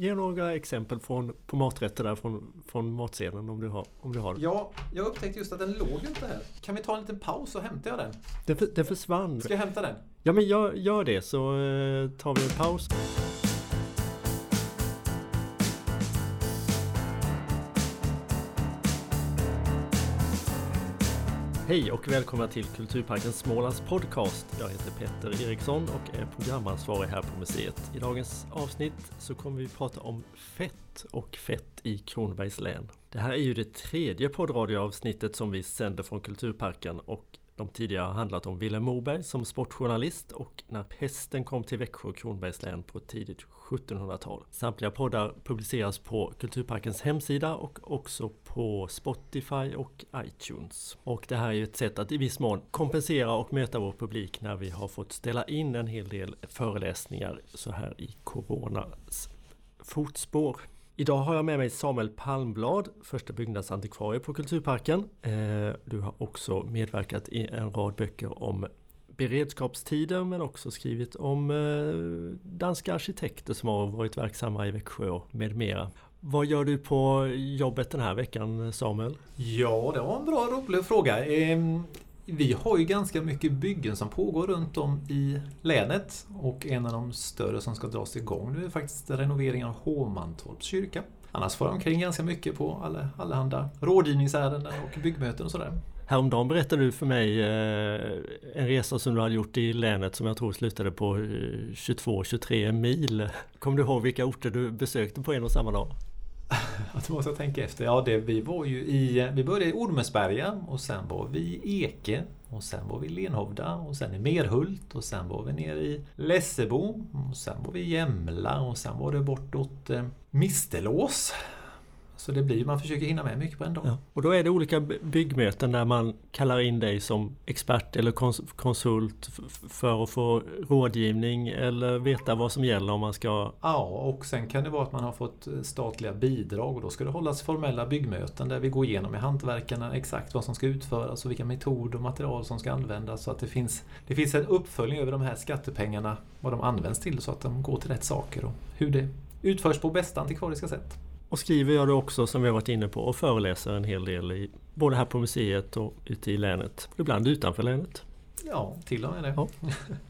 ge några exempel från, på maträtter där från, från matsedeln om du har, om du har det. Ja, jag upptäckte just att den låg inte här. Kan vi ta en liten paus så hämtar jag den? Den, för, den försvann. Ska jag hämta den? Ja men gör, gör det så eh, tar vi en paus. Hej och välkomna till Kulturparken Smålands podcast. Jag heter Petter Eriksson och är programansvarig här på museet. I dagens avsnitt så kommer vi prata om fett och fett i Kronobergs län. Det här är ju det tredje poddradioavsnittet som vi sänder från Kulturparken och de tidigare har handlat om Vilhelm Moberg som sportjournalist och när pesten kom till Växjö och Kronobergs län på tidigt 1700-tal. Samtliga poddar publiceras på Kulturparkens hemsida och också på Spotify och iTunes. Och det här är ju ett sätt att i viss mån kompensera och möta vår publik när vi har fått ställa in en hel del föreläsningar så här i Coronas fotspår. Idag har jag med mig Samuel Palmblad, första byggnadsantikvarie på Kulturparken. Eh, du har också medverkat i en rad böcker om beredskapstider men också skrivit om eh, danska arkitekter som har varit verksamma i Växjö med mera. Vad gör du på jobbet den här veckan Samuel? Ja, det var en bra rolig fråga. Ehm, vi har ju ganska mycket byggen som pågår runt om i länet och en av de större som ska dras igång nu är faktiskt renoveringen av Hovmantorps kyrka. Annars får jag omkring ganska mycket på alla, allehanda rådgivningsärenden och byggmöten och sådär. Häromdagen berättade du för mig eh, en resa som du hade gjort i länet som jag tror slutade på eh, 22-23 mil. Kommer du ihåg vilka orter du besökte på en och samma dag? Att man ska tänka efter. Ja, det, vi var ju i... Vi började i Ormesberga och sen var vi i Eke och sen var vi i Lenhovda och sen i Merhult och sen var vi nere i Lessebo och sen var vi i Jämla och sen var det bortåt eh, Mistelås så det blir, man försöker hinna med mycket på en dag. Ja. Och då är det olika byggmöten där man kallar in dig som expert eller konsult för att få rådgivning eller veta vad som gäller om man ska... Ja, och sen kan det vara att man har fått eh, statliga bidrag och då ska det hållas formella byggmöten där vi går igenom med hantverkarna exakt vad som ska utföras och vilka metoder och material som ska användas så att det finns, det finns en uppföljning över de här skattepengarna, vad de används till så att de går till rätt saker och hur det utförs på bästa antikvariska sätt. Och skriver jag det också som vi har varit inne på och föreläser en hel del i, både här på museet och ute i länet. Ibland utanför länet. Ja, till och med det. Ja.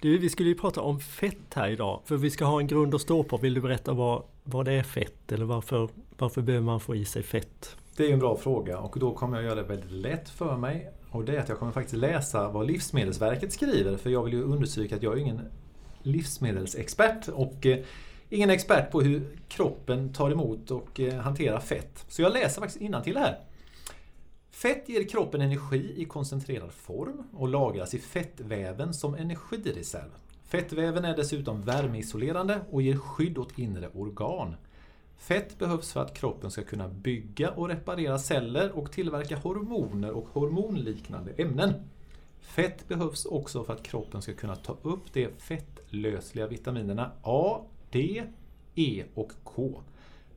Du, vi skulle ju prata om fett här idag. För vi ska ha en grund att stå på. Vill du berätta vad, vad det är fett? Eller varför, varför behöver man få i sig fett? Det är en bra fråga och då kommer jag göra det väldigt lätt för mig. Och det är att jag kommer faktiskt läsa vad Livsmedelsverket skriver. För jag vill ju understryka att jag är ingen livsmedelsexpert. Och eh, ingen expert på hur kroppen tar emot och eh, hanterar fett. Så jag läser faktiskt till här. Fett ger kroppen energi i koncentrerad form och lagras i fettväven som energireserv. Fettväven är dessutom värmeisolerande och ger skydd åt inre organ. Fett behövs för att kroppen ska kunna bygga och reparera celler och tillverka hormoner och hormonliknande ämnen. Fett behövs också för att kroppen ska kunna ta upp de fettlösliga vitaminerna A, D, E och K.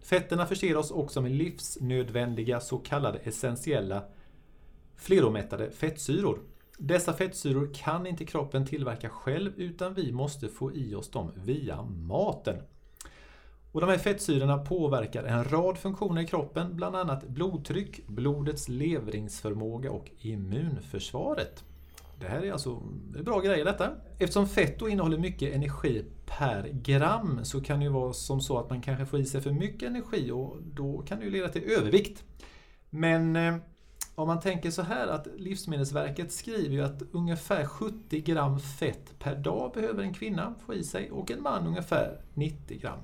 Fetterna förser oss också med livsnödvändiga så kallade essentiella fleromättade fettsyror. Dessa fettsyror kan inte kroppen tillverka själv utan vi måste få i oss dem via maten. Och de här fettsyrorna påverkar en rad funktioner i kroppen, bland annat blodtryck, blodets levringsförmåga och immunförsvaret. Det här är alltså det är bra grejer detta. Eftersom fett då innehåller mycket energi per gram så kan det ju vara som så att man kanske får i sig för mycket energi och då kan det ju leda till övervikt. Men eh, om man tänker så här att Livsmedelsverket skriver ju att ungefär 70 gram fett per dag behöver en kvinna få i sig och en man ungefär 90 gram.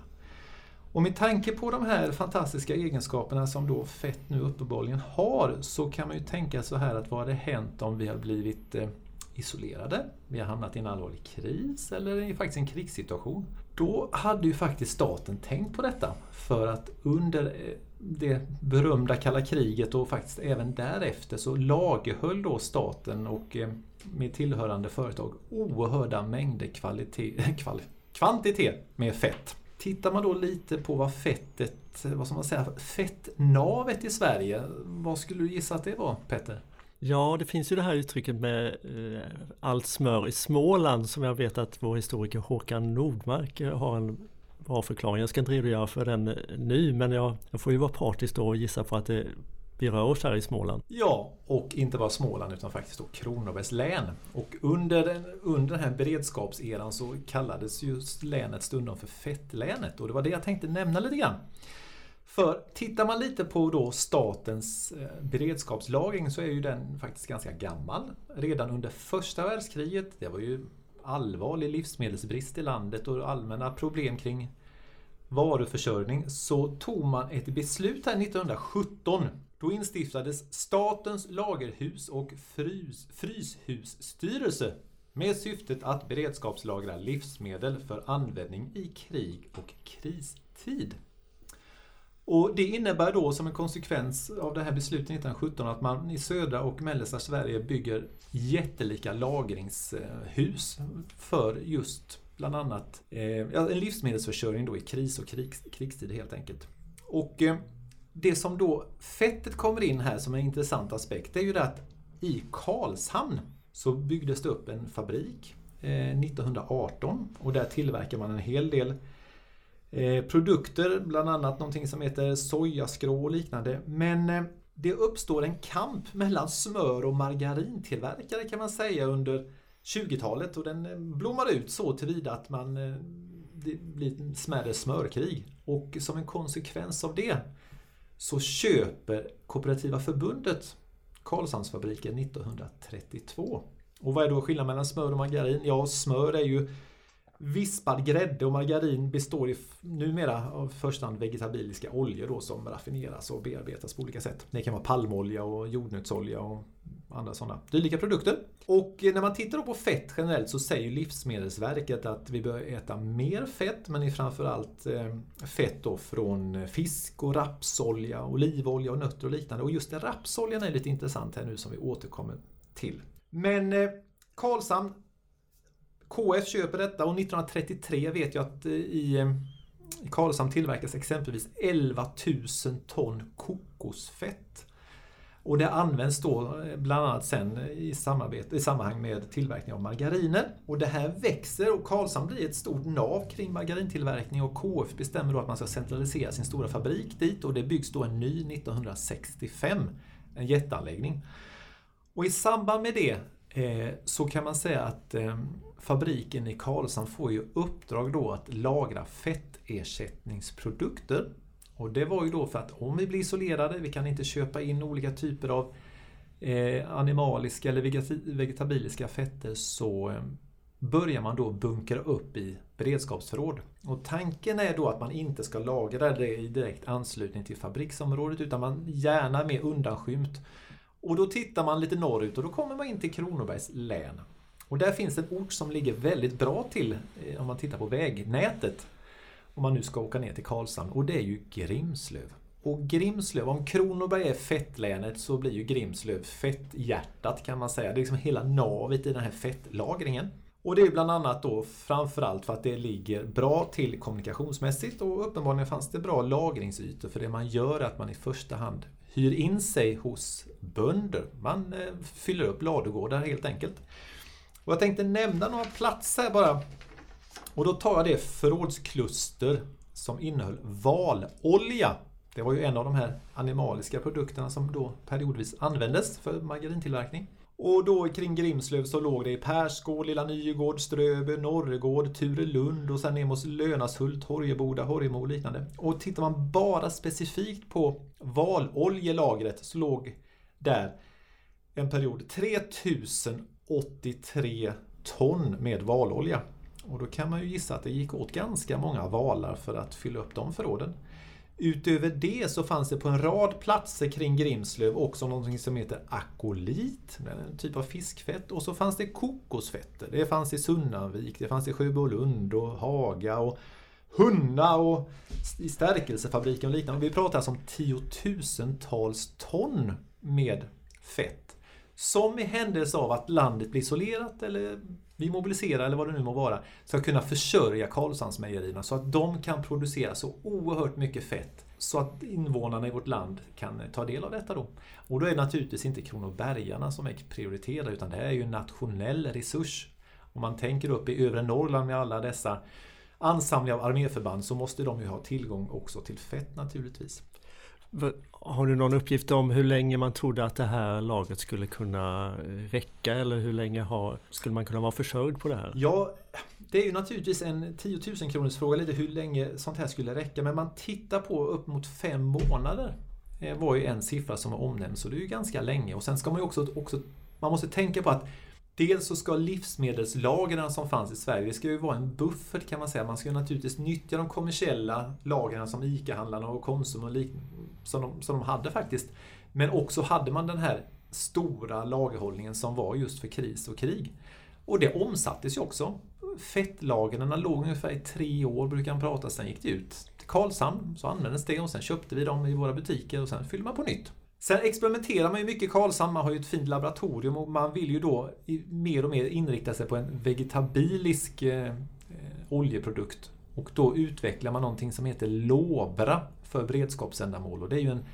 Och med tanke på de här fantastiska egenskaperna som då fett nu uppenbarligen har så kan man ju tänka så här att vad hade hänt om vi har blivit eh, isolerade, vi har hamnat i en allvarlig kris eller i faktiskt en krigssituation. Då hade ju faktiskt staten tänkt på detta för att under eh, det berömda kalla kriget och faktiskt även därefter så lagerhöll då staten och eh, med tillhörande företag oerhörda mängder kvalitet, kval, kvantitet med fett. Tittar man då lite på vad fettet, vad ska man säga, fettnavet i Sverige, vad skulle du gissa att det var Petter? Ja, det finns ju det här uttrycket med eh, allt smör i Småland som jag vet att vår historiker Håkan Nordmark eh, har en bra förklaring. Jag ska inte redogöra för den eh, nu men jag, jag får ju vara partisk då och gissa på att det, vi rör oss här i Småland. Ja, och inte bara Småland utan faktiskt då Kronobergs län. Och under den, under den här beredskapseran så kallades just länet stundom för fettlänet och det var det jag tänkte nämna lite grann. För tittar man lite på då statens eh, beredskapslagring så är ju den faktiskt ganska gammal. Redan under första världskriget, det var ju allvarlig livsmedelsbrist i landet och allmänna problem kring varuförsörjning, så tog man ett beslut här 1917. Då instiftades Statens lagerhus och frys, fryshusstyrelse med syftet att beredskapslagra livsmedel för användning i krig och kristid. Och Det innebär då som en konsekvens av det här beslutet 1917 att man i södra och mellersta Sverige bygger jättelika lagringshus för just bland annat eh, en livsmedelsförsörjning då i kris och krigs, krigstid helt enkelt. Och eh, Det som då fettet kommer in här som en intressant aspekt det är ju det att i Karlshamn så byggdes det upp en fabrik eh, 1918 och där tillverkar man en hel del Eh, produkter, bland annat någonting som heter sojaskrå och liknande. Men eh, det uppstår en kamp mellan smör och margarintillverkare kan man säga under 20-talet och den eh, blommar ut så tillvida att man eh, det blir ett smärre smörkrig. Och som en konsekvens av det så köper Kooperativa förbundet Karlshamnsfabriken 1932. Och vad är då skillnaden mellan smör och margarin? Ja, smör är ju Vispad grädde och margarin består i numera av första hand vegetabiliska oljor då som raffineras och bearbetas på olika sätt. Det kan vara palmolja och jordnötsolja och andra sådana dylika produkter. Och eh, när man tittar på fett generellt så säger Livsmedelsverket att vi bör äta mer fett men framförallt eh, fett då från fisk och rapsolja, olivolja och nötter och liknande. Och just rapsoljan är lite intressant här nu som vi återkommer till. Men eh, Karlshamn KF köper detta och 1933 vet jag att eh, i, eh, i Karlshamn tillverkas exempelvis 11 000 ton kokosfett. Och det används då eh, bland annat sen i, samarbete, i sammanhang med tillverkning av margariner. Och det här växer och Karlshamn blir ett stort nav kring margarintillverkning och KF bestämmer då att man ska centralisera sin stora fabrik dit och det byggs då en ny 1965. En jätteanläggning. Och i samband med det så kan man säga att fabriken i Karlshamn får ju uppdrag då att lagra fettersättningsprodukter. Och det var ju då för att om vi blir isolerade, vi kan inte köpa in olika typer av eh, animaliska eller vegetabiliska fetter så eh, börjar man då bunkra upp i beredskapsförråd. Och tanken är då att man inte ska lagra det i direkt anslutning till fabriksområdet utan man gärna mer undanskymt. Och då tittar man lite norrut och då kommer man in till Kronobergs län. Och där finns en ort som ligger väldigt bra till eh, om man tittar på vägnätet. Om man nu ska åka ner till Karlshamn och det är ju Grimslöv. Och Grimslöv, om Kronoberg är fettlänet så blir ju Grimslöv fetthjärtat kan man säga. Det är liksom hela navet i den här fettlagringen. Och det är bland annat då framförallt för att det ligger bra till kommunikationsmässigt och uppenbarligen fanns det bra lagringsytor för det man gör är att man i första hand hyr in sig hos bönder. Man eh, fyller upp ladugårdar helt enkelt. Och jag tänkte nämna några platser bara. Och då tar jag det förrådskluster som innehöll valolja. Det var ju en av de här animaliska produkterna som då periodvis användes för margarintillverkning. Och då kring Grimslöv så låg det i Persgård, Lilla Nygård, Ströby, Norregård, Turelund och sen ner mot Lönashult, Horjeboda, Horjemo och liknande. Och tittar man bara specifikt på valoljelagret så låg där en period 3000 83 ton med valolja. Och då kan man ju gissa att det gick åt ganska många valar för att fylla upp de förråden. Utöver det så fanns det på en rad platser kring Grimslöv också någonting som heter akolit, en typ av fiskfett. Och så fanns det kokosfetter. Det fanns i Sunnavik, det fanns i Sjöbolund och Haga och Hunna och i stärkelsefabriken och liknande. Vi pratar alltså om tiotusentals ton med fett som i händelse av att landet blir isolerat eller vi mobiliserar eller vad det nu må vara, ska kunna försörja Karlshamnsmejerierna så att de kan producera så oerhört mycket fett så att invånarna i vårt land kan ta del av detta då. Och då är det naturligtvis inte Kronobergarna som är prioriterade utan det är ju en nationell resurs. Om man tänker upp i övre Norrland med alla dessa ansamlingar av arméförband så måste de ju ha tillgång också till fett naturligtvis. Har du någon uppgift om hur länge man trodde att det här lagret skulle kunna räcka eller hur länge har, skulle man kunna vara försörjd på det här? Ja, det är ju naturligtvis en 10 000 kronors fråga lite hur länge sånt här skulle räcka. Men man tittar på upp mot fem månader. Det var ju en siffra som var omnämnd, så det är ju ganska länge. Och sen ska man ju också, också man måste tänka på att Dels så ska livsmedelslagren som fanns i Sverige, det ska ju vara en buffert kan man säga. Man ska ju naturligtvis nyttja de kommersiella lagren som ICA-handlarna och Konsum och lik, som, de, som de hade faktiskt. Men också hade man den här stora lagerhållningen som var just för kris och krig. Och det omsattes ju också. Fettlagren låg ungefär i tre år brukar man prata, sen gick det ut till Karlshamn, så användes det och sen köpte vi dem i våra butiker och sen fyllde man på nytt. Sen experimenterar man ju mycket i Karlshamn, man har ju ett fint laboratorium och man vill ju då mer och mer inrikta sig på en vegetabilisk eh, eh, oljeprodukt. Och då utvecklar man någonting som heter Lobra för beredskapsändamål. Och det är ju en,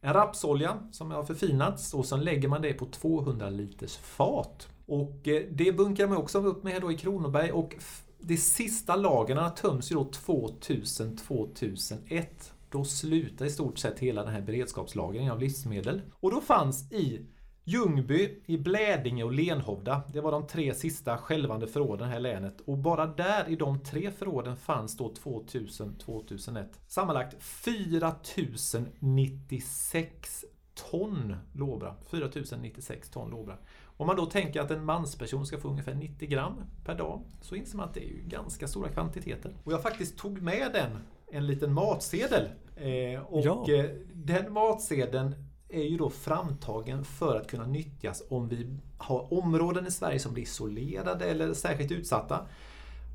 en rapsolja som har förfinats och sen lägger man det på 200 liters fat. Och eh, det bunkrar man också upp med då i Kronoberg och de sista lagren töms ju då 2000-2001. Då slutar i stort sett hela den här beredskapslagringen av livsmedel. Och då fanns i Ljungby, i Blädinge och Lenhovda. Det var de tre sista skälvande förråden i här länet. Och bara där i de tre förråden fanns då 2000-2001 sammanlagt 4096 ton låbra. 4096 ton låbra. Om man då tänker att en mansperson ska få ungefär 90 gram per dag så inser man att det är ju ganska stora kvantiteter. Och jag faktiskt tog med den, en liten matsedel. Eh, och ja. Eh, den matsedeln är ju då framtagen för att kunna nyttjas om vi har områden i Sverige som blir isolerade eller särskilt utsatta.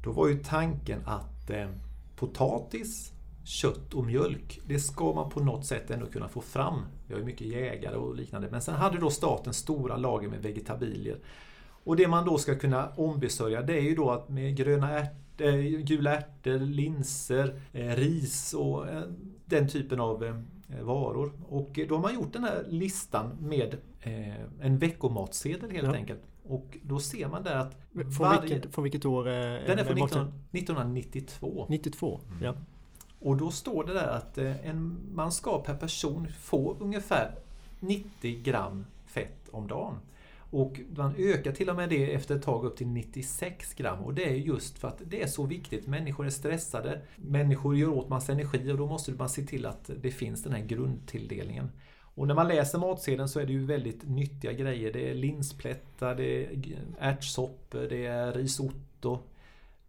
Då var ju tanken att eh, potatis, kött och mjölk, det ska man på något sätt ändå kunna få fram. Vi har ju mycket jägare och liknande. Men sen hade då staten stora lager med vegetabilier. Och det man då ska kunna ombesörja det är ju då att med gröna ärtor, gula ärtor, linser, eh, ris och eh, den typen av eh, varor. Och då har man gjort den här listan med en veckomatsedel helt ja. enkelt. Och då ser man där att... Från, varje, vilket, från vilket år? Den är från 19, 1992. 92, mm. ja. Och då står det där att en, man ska per person få ungefär 90 gram fett om dagen. Och man ökar till och med det efter ett tag upp till 96 gram. Och det är just för att det är så viktigt. Människor är stressade, människor gör åt massa energi och då måste man se till att det finns den här grundtilldelningen. Och när man läser matsedeln så är det ju väldigt nyttiga grejer. Det är linsplättar, det är ärtsoppor, det är risotto,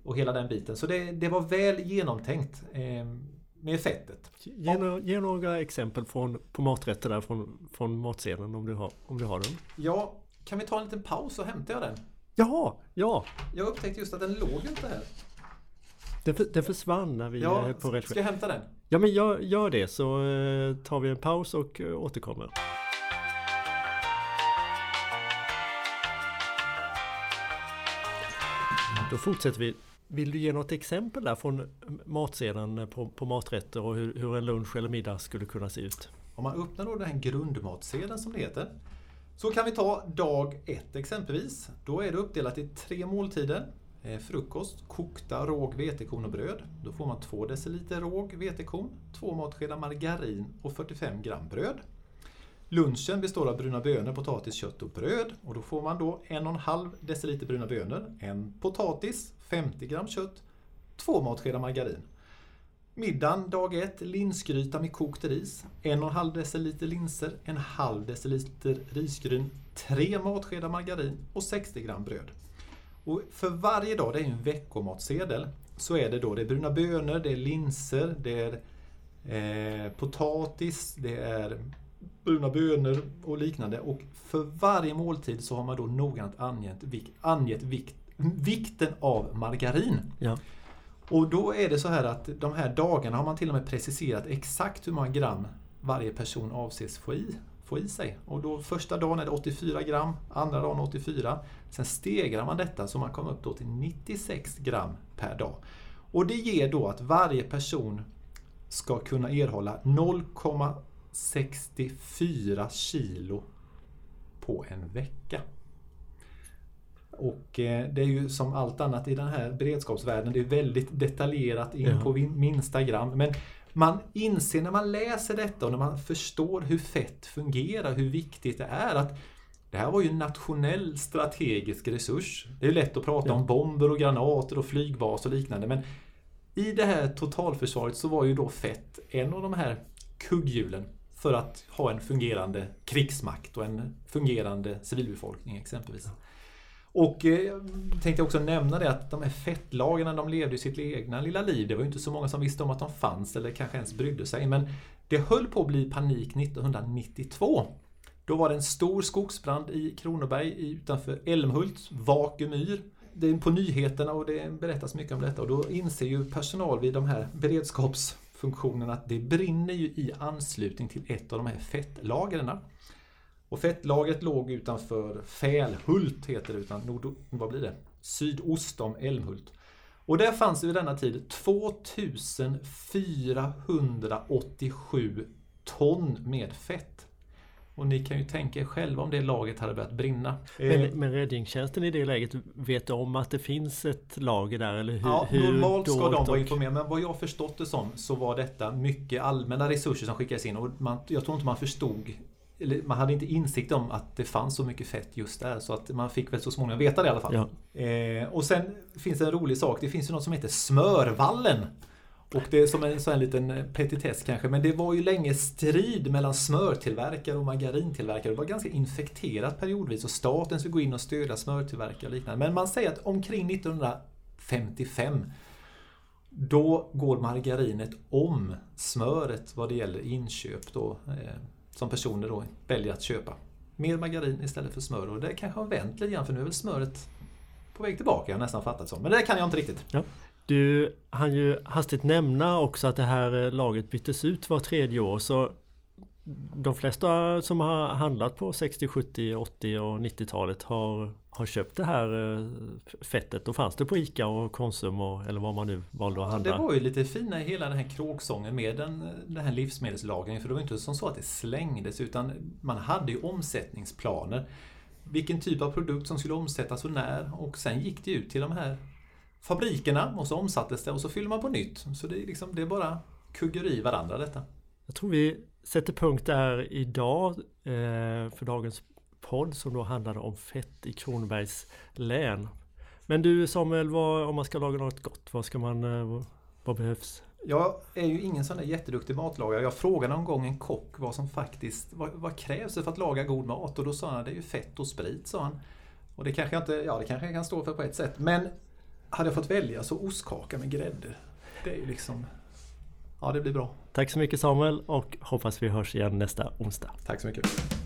och hela den biten. Så det, det var väl genomtänkt eh, med fettet. Ge, ge, några exempel från, på maträtter där från, från matsedeln om du, har, om du har den. Ja, kan vi ta en liten paus så hämtar jag den? Jaha, ja! Jag upptäckte just att den låg inte här. Den, för, den försvann när vi ja, är på rätt Ska jag hämta den? Ja men gör, gör det så eh, tar vi en paus och eh, återkommer. Då fortsätter vi vill du ge något exempel där från matsedeln på, på maträtter och hur, hur, en lunch eller middag skulle kunna se ut? Om man öppnar då den här grundmatsedeln som det heter. Så kan vi ta dag ett exempelvis. Då är det uppdelat i tre måltider. Eh, frukost, kokta råg, vetekorn och bröd. Då får man 2 deciliter råg, vetekorn, 2 matskedar margarin och 45 gram bröd. Lunchen består av bruna bönor, potatis, kött och bröd. Och då får man då 1,5 deciliter bruna bönor, en potatis, 50 gram kött, 2 matskedar margarin. Middagen dag 1, linsgryta med kokt ris, 1,5 deciliter linser, en halv deciliter risgryn, tre matskedar margarin och 60 gram bröd. Och för varje dag, det är en veckomatsedel, så är det då det är bruna bönor, det är linser, det är eh, potatis, det är bruna bönor och liknande. Och för varje måltid så har man då noggrant angett, angett vikt, vikten av margarin. Ja. Och då är det så här att de här dagarna har man till och med preciserat exakt hur många gram varje person avses få i, få i sig. Och då första dagen är det 84 gram, andra dagen 84. Sen stegrar man detta så man kommer upp då till 96 gram per dag. Och det ger då att varje person ska kunna erhålla 0,64 kilo på en vecka. Och eh, det är ju som allt annat i den här beredskapsvärlden, det är väldigt detaljerat in Ja. på minsta gram. Men man inser när man läser detta och när man förstår hur fett fungerar, hur viktigt det är att det här var ju en nationell strategisk resurs. Det är lätt att prata Ja. om bomber och granater och flygbas och liknande men i det här totalförsvaret så var ju då fett en av de här kugghjulen för att ha en fungerande krigsmakt och en fungerande civilbefolkning exempelvis. Och eh, jag tänkte också nämna det att de här fettlagren de levde ju sitt egna lilla liv. Det var ju inte så många som visste om att de fanns eller kanske ens brydde sig. Men det höll på att bli panik 1992. Då var det en stor skogsbrand i Kronoberg utanför Älmhult, Vakumyr. Det är på nyheterna och det berättas mycket om detta och då inser ju personal vid de här beredskapsfunktionerna att det brinner ju i anslutning till ett av de här fettlagren. Och fettlagret låg utanför Fälhult, heter det, utan nord, vad blir det? sydost om Älmhult. Och där fanns vid denna tid 2487 ton med fett. Och ni kan ju tänka er själva om det lagret hade börjat brinna. Eh, Men, men räddningstjänsten i det läget vet om att det finns ett lager där eller hur? Ja, hur normalt ska de vara informerade men vad jag förstått det som så var detta mycket allmänna resurser som skickades in och man, jag tror inte man förstod eller man hade inte insikt om att det fanns så mycket fett just där så att man fick väl så småningom veta det i alla fall. Ja. Eh, och sen finns det en rolig sak, det finns ju något som heter smörvallen. Och det är som en sån liten petitess kanske, men det var ju länge strid mellan smörtillverkare och margarintillverkare. Det var ganska infekterat periodvis och staten skulle gå in och stödja smörtillverkare och liknande. Men man säger att omkring 1955 då går margarinet om smöret vad det gäller inköp då, eh, som personer då väljer att köpa. Mer margarin istället för smör och det kanske har vänt lite grann för nu är väl smöret på väg tillbaka, jag har nästan fattat så. Men det kan jag inte riktigt. Du hann ju hastigt nämna också att det här eh, laget byttes ut var tredje år så de flesta som har handlat på 60, 70, 80 och 90-talet har, har köpt det här eh, fettet. Då fanns det på ICA och Konsum och, eller vad man nu valde att Det handla. var ju lite fina i hela den här kråksången med den, den här livsmedelslagringen. För det var inte som så att det slängdes utan man hade ju omsättningsplaner. Vilken typ av produkt som skulle omsättas och när. Och sen gick det ut till de här fabrikerna och så omsattes det och så fyller man på nytt. Så det är, liksom, det är bara kuggar i varandra detta. Jag tror vi sätter punkt där idag eh, för dagens podd som då handlade om fett i Kronobergs län. Men du Samuel, vad, om man ska laga något gott, vad ska man, eh, vad, behövs? Jag är ju ingen sån där jätteduktig matlagare. Jag frågade någon gång en kock vad som faktiskt vad, vad krävs för att laga god mat? Och då sa han det är ju fett och sprit, sa han. Och det kanske inte, ja det kanske jag kan stå för på ett sätt. Men hade jag fått välja så ostkaka med grädde. Det är ju liksom, ja det blir bra. Tack så mycket Samuel och hoppas vi hörs igen nästa onsdag. Tack så mycket.